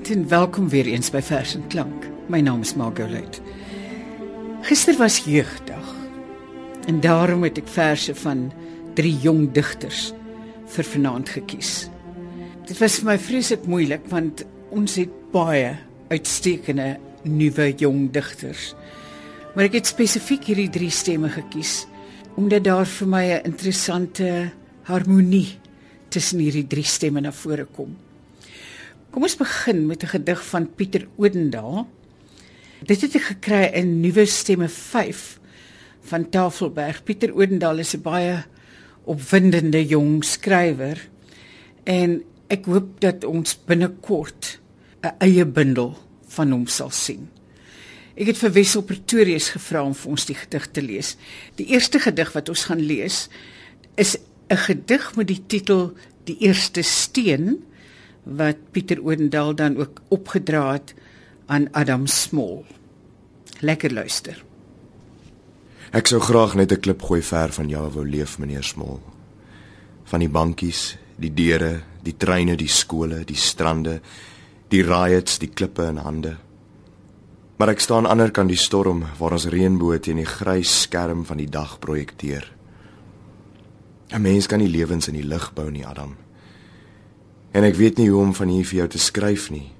Goeienaand en welkom weer eens by Vers en Klank. My naam is Margolite. Gister was jeugdag. En daarom het ek verse van drie jong digters vir vanaand gekies. Dit was vir my vreeslik moeilik want ons het baie uitstekende nuwe jong digters. Maar ek het spesifiek hierdie drie stemme gekies omdat daar vir my 'n interessante harmonie tussen hierdie drie stemme na vore kom. Kom ons begin met 'n gedig van Pieter Odendaal. Dit het ek gekry in Nuwe Stemme 5 van Tafelberg. Pieter Odendaal is 'n baie opwindende jong skrywer en ek hoop dat ons binnekort 'n eie bundel van hom sal sien. Ek het vir Wessel Pretorius gevra om vir ons die gedig te lees. Die eerste gedig wat ons gaan lees is 'n gedig met die titel Die eerste steen wat Pieter Odendaal dan ook opgedra het aan Adam Small. Lekker luister. Ek sou graag net 'n klip gooi ver van jou wou leef meneer Small. Van die bankies, die deure, die treine, die skole, die strande, die riots, die klippe in hande. Maar ek staan aan die ander kant die storm waar ons reënboë teen die grys skerm van die dag projekteer. 'n Mens kan nie lewens in die lug bou nie, Adam. En ek weet nie hoe om van hier vir jou te skryf nie.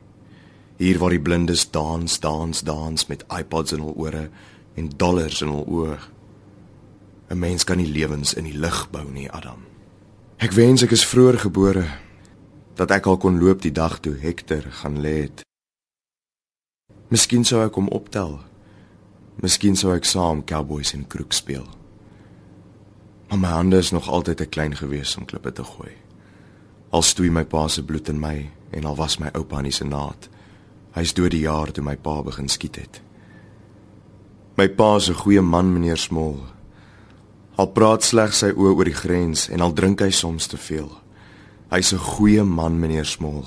Hier waar die blindes dans, dans, dans met iPods in hul ore en dollars in hul oë. 'n Mens kan nie lewens in die lug bou nie, Adam. Ek wens ek is vroeër gebore dat ek al kon loop die dag toe Hector gaan lê het. Miskien sou ek hom optel. Miskien sou ek saam cowboys en kroeg speel. Maar my hande is nog altyd te klein gewees om klippe te gooi. Al stoei my pa se bloed in my en al was my oupa in die senaat. Hy's dood die jaar toe my pa begin skiet het. My pa is 'n goeie man, meneer Smol. Al praat slegs sy oë oor die grens en al drink hy soms te veel. Hy's 'n goeie man, meneer Smol.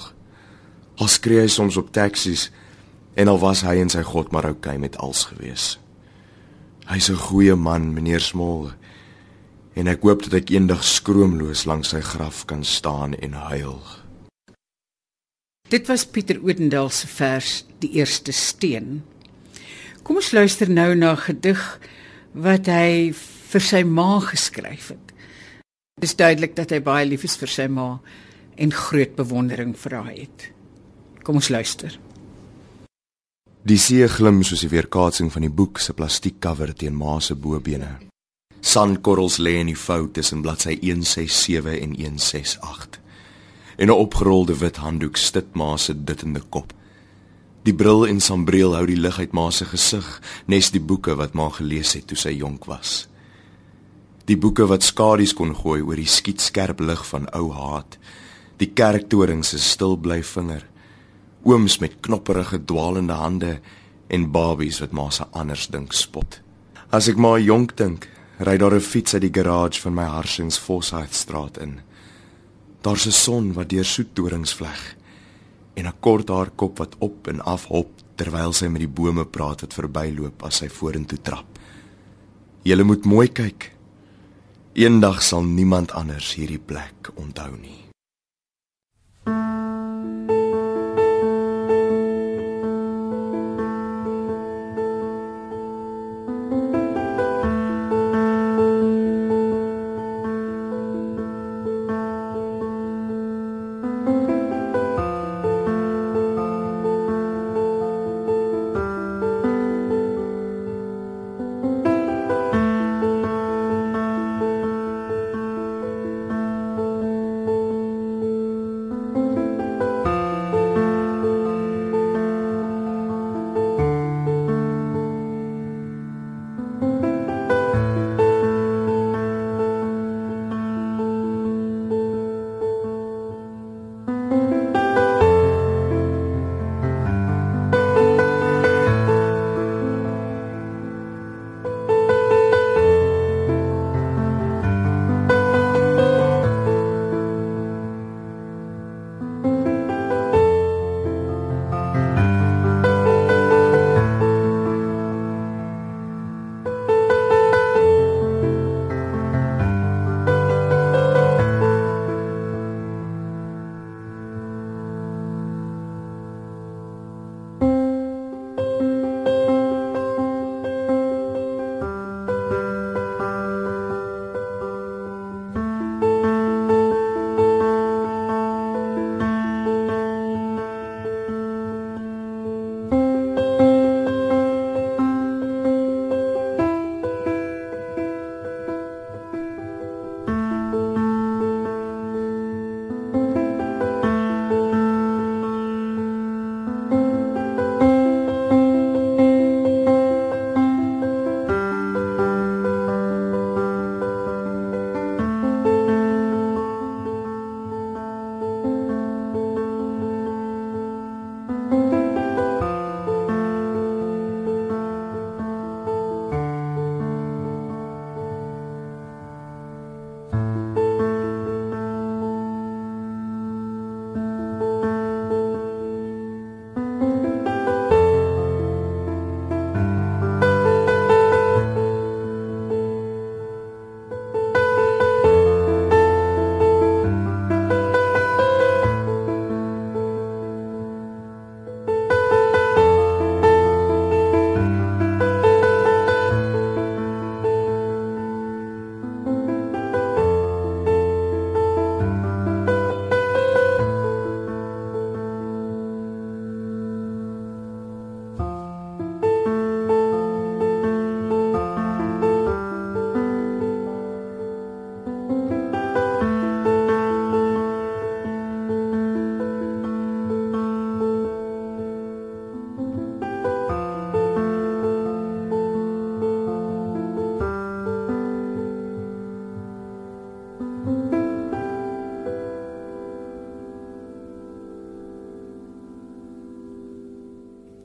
Al skree hy soms op taksies en al was hy en sy God maar oukei okay met als gewees. Hy's 'n goeie man, meneer Smol en ek hoop dat ek eendag skroomloos langs sy graf kan staan en huil. Dit was Pieter Odendaal se vers Die eerste steen. Kom ons luister nou na 'n gedig wat hy vir sy ma geskryf het. Dit is duidelik dat hy baie lief is vir sy ma en groot bewondering vir haar het. Kom ons luister. Die see glim soos die weerkaatsing van die boek se plastiekcover teen ma se bobene. Sandkorrels lê in die vou tussen bladsy 167 en 168. En 'n opgerolde wit handdoek stit ma se dittende kop. Die bril en sambreel hou die lig uit ma se gesig, nes die boeke wat ma gelees het toe sy jonk was. Die boeke wat skadu's kon gooi oor die skietskerp lig van ou haat. Die kerktoring se stil bly vinger. Ooms met knopperige dwaalende hande en babies wat ma se anders dink spot. As ek maar jonk dink, ry daar 'n fiets uit die garage van my Harsings Forsyth straat in. Daar's 'n son wat deur soet dorings vleg en 'n kort haar kop wat op en af hop terwyl sy met die bome praat wat verbyloop as sy vorentoe trap. Julle moet mooi kyk. Eendag sal niemand anders hierdie plek onthou nie.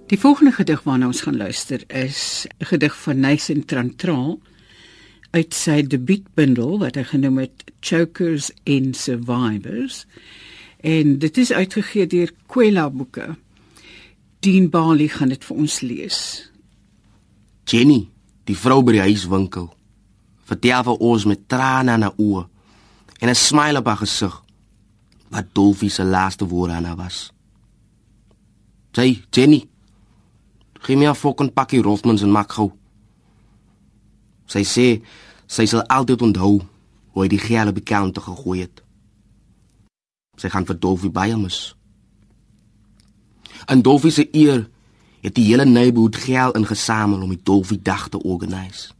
Die volgende gedig waarna ons gaan luister is 'n gedig van Nathan Trantral uit sy debuutbundel wat hy genoem het Chokers and Survivors. En dit is uitgegee deur Kwela Boeke. Dean Bali gaan dit vir ons lees. Jenny, die vrou by die huiswinkel, vertel vir ons met trane in haar oë en 'n smile op haar gesig wat Dolfie se laaste woorde aan haar was. "Jy, Jenny, gee my 'n fucking pakkie Rotmans en maak gou." Sy sê sy sal altyd onthou hoe hy die die counter gegooi het. Sy gaan vir Dolfie baie mis. En Dolfie se eer het die hele neighborhood geld ingesamel om die Dolfie dag te organiseer.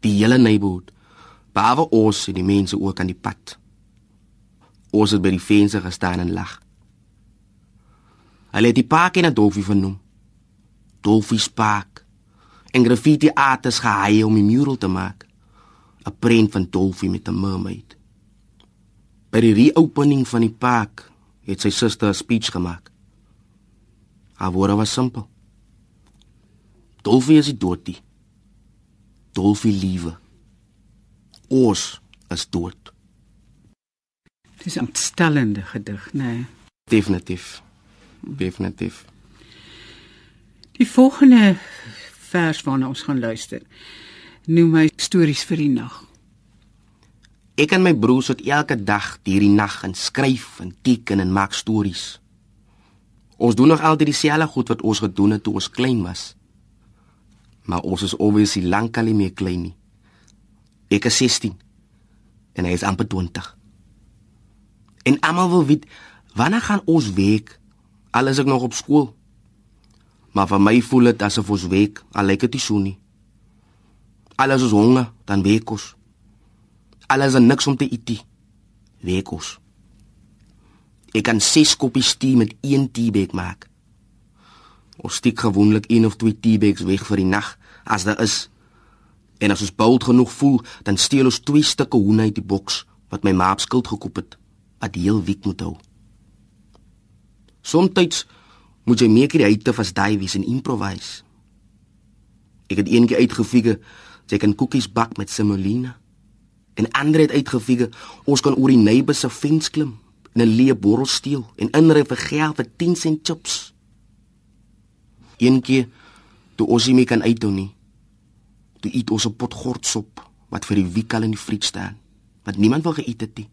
Die hele neighborhood, behalwe ons en die mense ook aan die pad. Ons het by die venster gestaan en lag. Hulle het die park in 'n Dolfie vernoem. Dolfie's Park. En graffiti artists gehaai om 'n mural te maak. 'n Prent van Dolfie met 'n mermaid. By die reopening van die park het sy suster 'n speech gemaak. Haar woorde was simpel. Dolfie is die doodie. Dolfie liewe. Ons is dood. Dis 'n ontstellende gedig, né? Nee. Definitief. Definitief. Die volgende vers waarna ons gaan luister, noem hy stories vir die nag. Ek en my broers het elke dag hierdie nag en skryf en teken en maak stories. Ons doen nog altyd dieselfde goed wat ons gedoen het toe ons klein was. Maar ons is obviously lankal nie meer klein nie. Ek is 16 en hy is amper 20. En almal wil weet wanneer gaan ons week? Al is ek nog op skool. Maar vir my voel dit asof ons week, al lyk dit nie so nie. Alles is honger, dan week ons. Alles is niks om te eet. Week ons. Ek kan 6 koppies tee met een teabag maak. Ons steek gewoonlik een of twee teabags weg vir die nag as daar is. En as ons bold genoeg voel, dan steel ons twee stukke hoender uit die boks wat my ma op skuld gekoop het wat heel week moet hou. Somstyds moet jy meer kreatief as daai wees en improvise. Ek het eendag uitgefigure jy kan koekies bak met semolina. En ander het uitgefigure ons kan oor die neighbor se fens klim en 'n leë borrel steel en inry vir geld vir 10 sent chips. Eendag toe ons nie meer kan uithou nie. Toe eet ons 'n pot gortsop wat vir die week al in die friet staan, wat niemand wil geëet het nie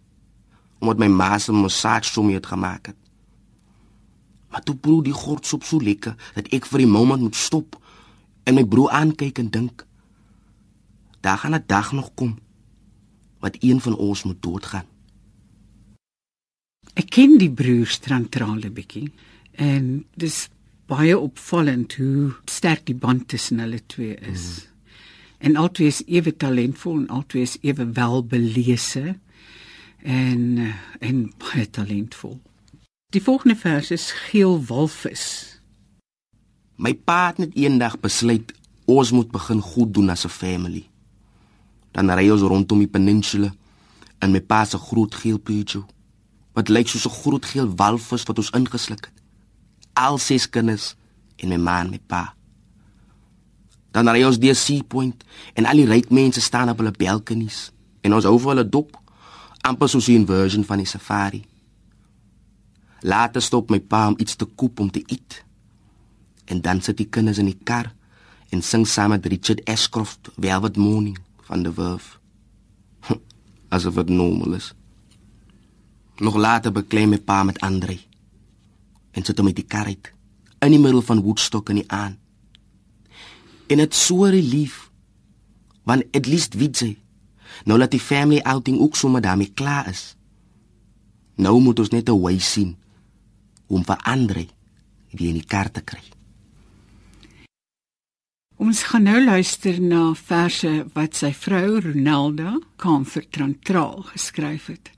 omdat my ma se massage sommer het gemaak het. Maar toe proe die gortsop so lekker dat ek vir 'n oomblik moet stop en my broer aankyk en dink: "Daar gaan 'n dag nog kom wat een van ons moet doodgaan." Ek ken die broers Trantrale bietjie en dis baie opvallend hoe sterk die band tussen hulle twee is. Mm. En albei is ewe talentvol en albei is ewe welbelese en eh, en baie talentvol. Die volgende vers is Geel Walvis. My pa het net eendag besluit ons moet begin goed doen as 'n family. Dan ry ons rondom die peninsula en my pa se groot geel Peugeot wat lyk soos 'n groot geel walvis wat ons ingesluk het. Al ses kinders en my ma en my pa. Dan ry ons deur Sea Point en al die ryk mense staan op hulle balkonies en ons hou vir hulle dop amper soos 'n version van die safari. Later stop my pa om iets te koop om te eet. En dan sit die kinders in die kar en sing saam met Richard Ashcroft Velvet Morning van The Verve. Asof dit normaal is. Nog later beklei my pa met Andre en sit hom met die kar uit in die middel van Woodstock in die aan. En dit so relief want at least weet sy nou dat die family outing ook sommer daarmee klaar is. Nou moet ons net 'n wy sien om vir Andre weer in die kar te kry. Ons gaan nou luister na verse wat sy vrou Ronalda Comfort Trantraal geskryf het.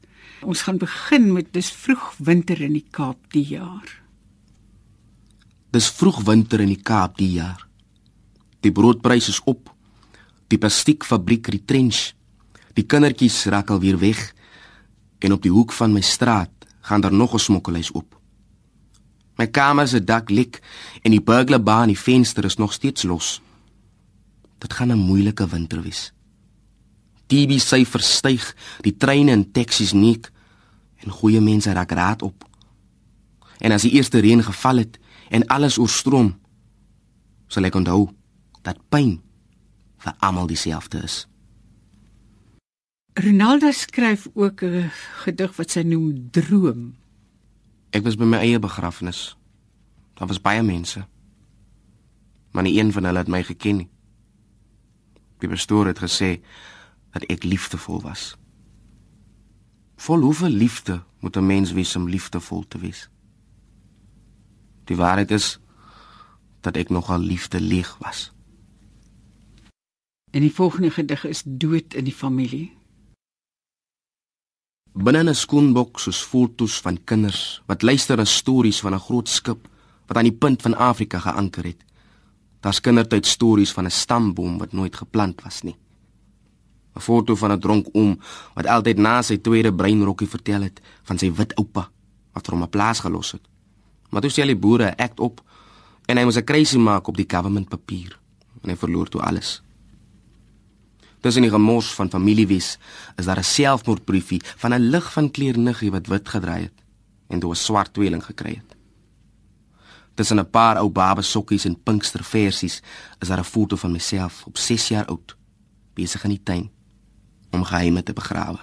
Ons gaan begin met dis vroeg winter in die Kaap die jaar. Dis vroeg winter in die Kaap die jaar. Die broodpryse is op. Die plastiekfabriek retrench. Die kindertjies raak al weer weg en op die hoek van my straat gaan daar nog 'n smokkelhuis oop. My kamer se dak lek en die burglar in die venster is nog steeds los. Dit gaan 'n moeilike winter wees. TB syfers styg, die treine en taksies nik en goeie mense raak raad op. En as die eerste reën geval het en alles oorstroom, sal ek onthou dat pyn vir almal dieselfde is. Ronaldo skryf ook 'n gedig wat sy noem Droom. Ek was by my eie begrafnis. Daar was baie mense. Maar nie een van hulle het my geken nie. Die pastoor het gesê dat ek liefdevol was. Vol hoeveel liefde moet 'n mens wees om liefdevol te wees? Die waarheid is dat ek nogal liefde leeg was. En die volgende gedig is Dood in die familie. Binne 'n skoenbok soos fotos van kinders wat luister na stories van 'n groot skip wat aan die punt van Afrika geanker het. Daar's kindertyd stories van 'n stamboom wat nooit geplant was nie. 'n Foto van 'n dronk oom wat altyd na sy tweede breinrokkie vertel het van sy wit oupa wat hom 'n plaas gelos het. Maar toe sê die boere act op en hy moes 'n kruisie maak op die government papier en hy verloor toe alles. Tussen die gemors van familiewies is daar 'n selfmoordbriefie van 'n lig van kleerniggie wat wit gedraai het en toe 'n swart tweeling gekry het. Tussen 'n paar ou baba sokkies en pinkster versies is daar 'n foto van myself op 6 jaar oud besig in die tuin om geheime te begrawe.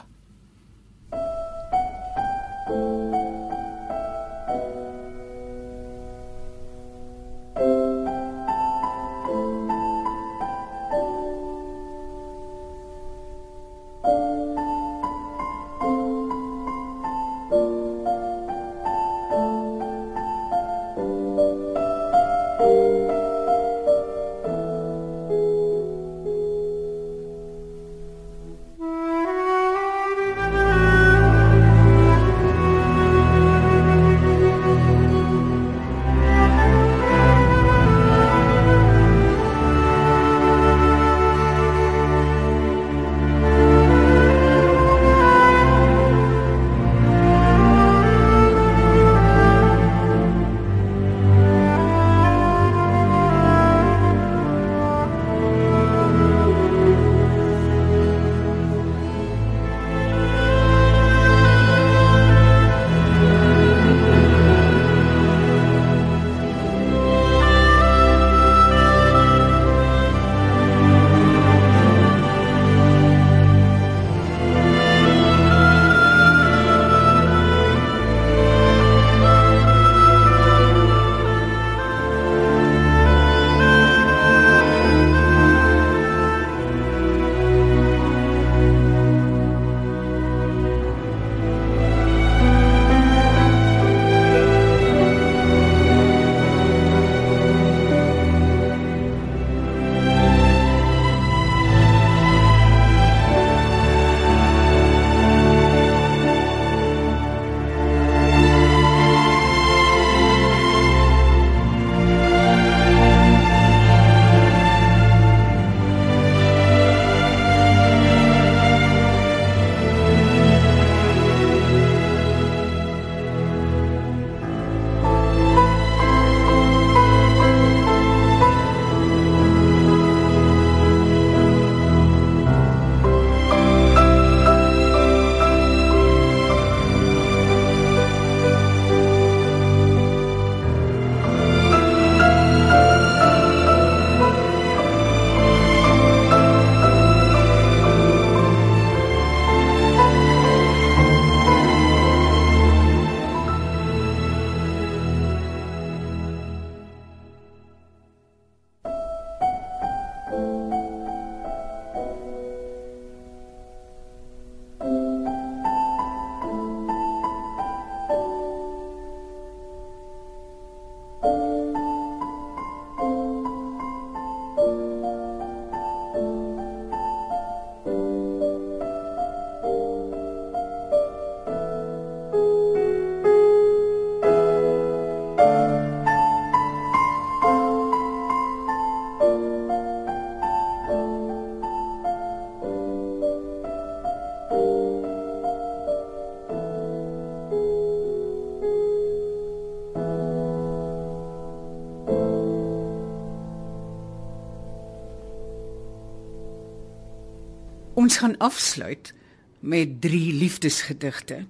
Gaan afsluit met drie liefdesgedigte.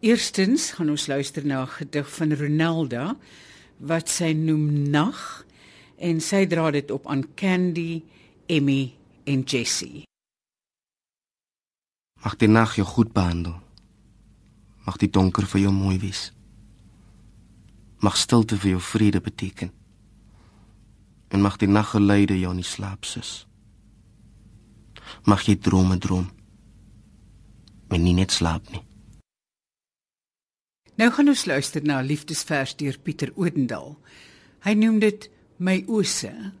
Eerstens gaan ons luister na 'n gedig van Ronalda wat sy noem Nag en sy dra dit op aan Candy, Emmy en Jessie. Mag die nag jou goed behandel. Mag die donker vir jou mooi wees. Mag stilte vir jou vrede beteken. En mag die naggeluide jou nie slaap sus. Mag jy drome droom. Maar nie net slaap nie. Nou gaan ons luister na 'n liefdesvers deur Pieter Odendaal. Hy noem dit My Ose.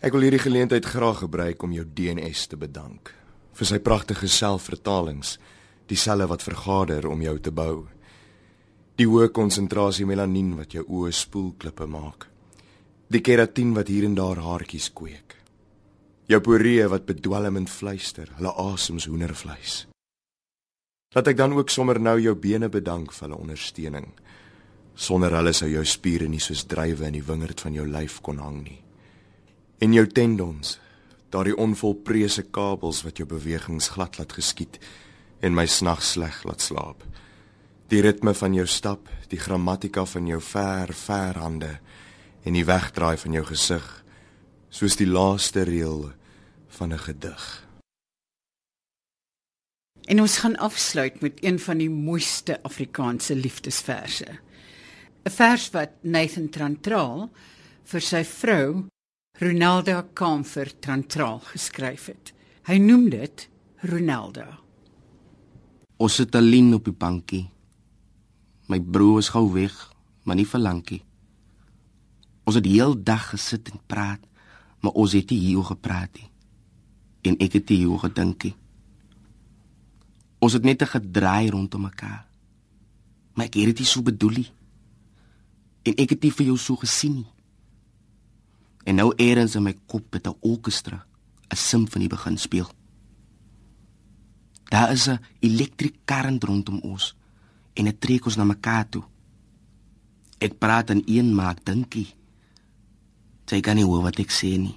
Ek wil hierdie geleentheid graag gebruik om jou DNS te bedank vir sy pragtige selfvertalings, dieselfde wat vergader om jou te bou. Die hoë konsentrasie melanien wat jou oë spoelklippe maak. Die keratin wat hier en daar haartjies kweek. Jou poree wat bedwelmend fluister, hulle asems hoendervleis. Laat ek dan ook sommer nou jou bene bedank vir hulle ondersteuning. Sonder hulle sou jou spiere nie soos drywe in die wingerd van jou lyf kon hang nie. En jou tendons, daardie onvolprese kabels wat jou bewegings glad laat geskied en my snags sleg laat slaap. Die ritme van jou stap, die grammatika van jou ver, ver hande en die wegdraai van jou gesig, soos die laaste reël van 'n gedig. En ons gaan afsluit met een van die mooiste Afrikaanse liefdesverse. 'n Vers wat Nathan Trantraal vir sy vrou Ronalda Kamfer Trantraal geskryf het. Hy noem dit Ronalda. Ons sit alleen op die bankie. My broer is gou weg, maar nie vir lankie. Ons het die hele dag gesit en praat, maar ons het nie hieroor gepraat nie. En ek het hieroor gedink. Ons het net 'n gedraai rondom mekaar. Maar ek het dit nie so bedoel nie. En ek het dit vir jou so gesien nie. En nou eers in my kop het 'n orkestra 'n simfonie begin speel. Daar is 'n elektriese kurrent rondom ons en dit trek ons na mekaar toe. Ek praat en een maak dinkie. Sy kan nie hoor wat ek sê nie.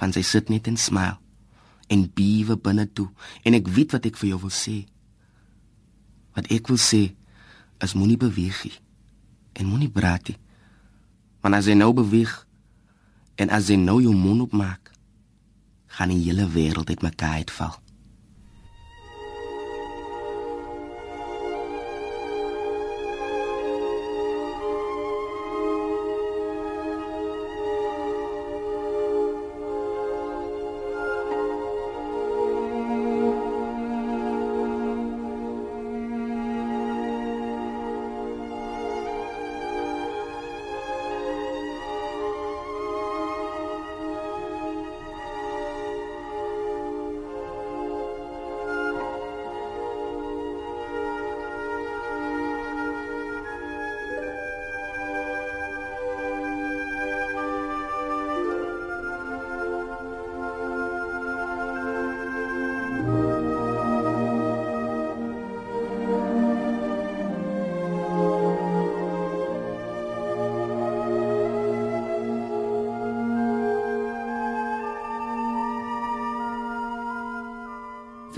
Want sy sit net en smile en bewe binne toe en ek weet wat ek vir jou wil sê. Wat ek wil sê is moenie beweeg nie en moenie praat nie. Want as jy nou beweeg En as jy nou jou mond opmaak, gaan die hele wêreld uitmekaar uitval.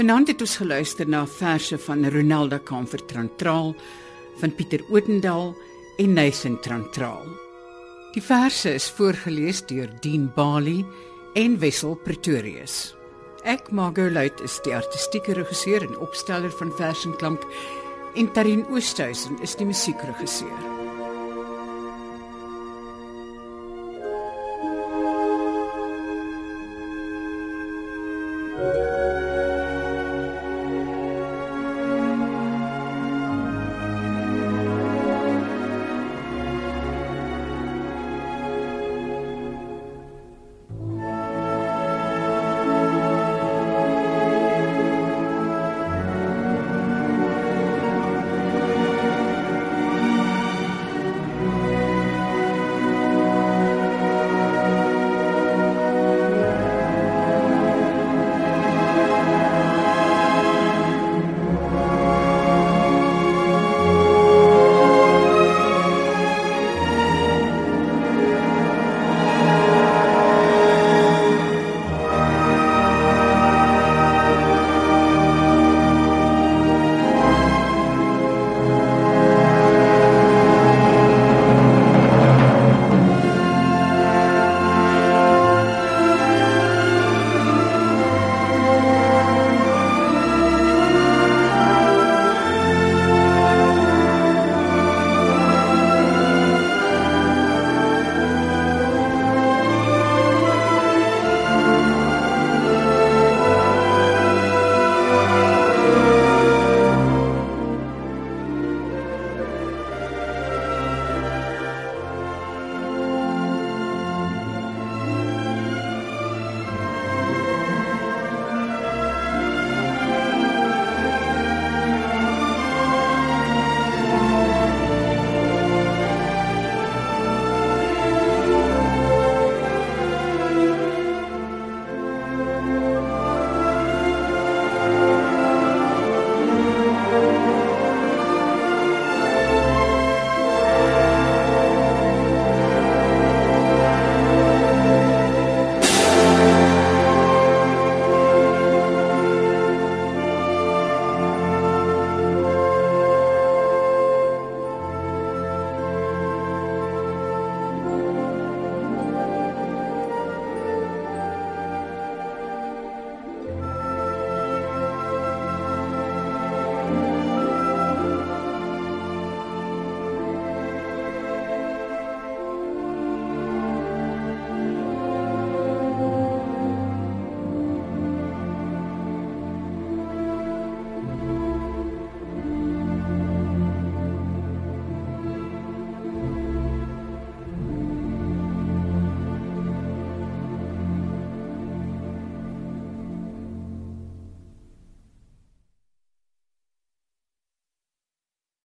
Vanaand het ons geluister na verse van Ronaldo Kamfer Trantraal van Pieter Odendaal en Nathan Trantraal. Die verse is voorgeles deur Dean Bali en Wessel Pretorius. Ek Margot Luit is die artistieke regisseur en opsteller van Vers en Klank en Tarin Oosthuizen is die musiekregisseur.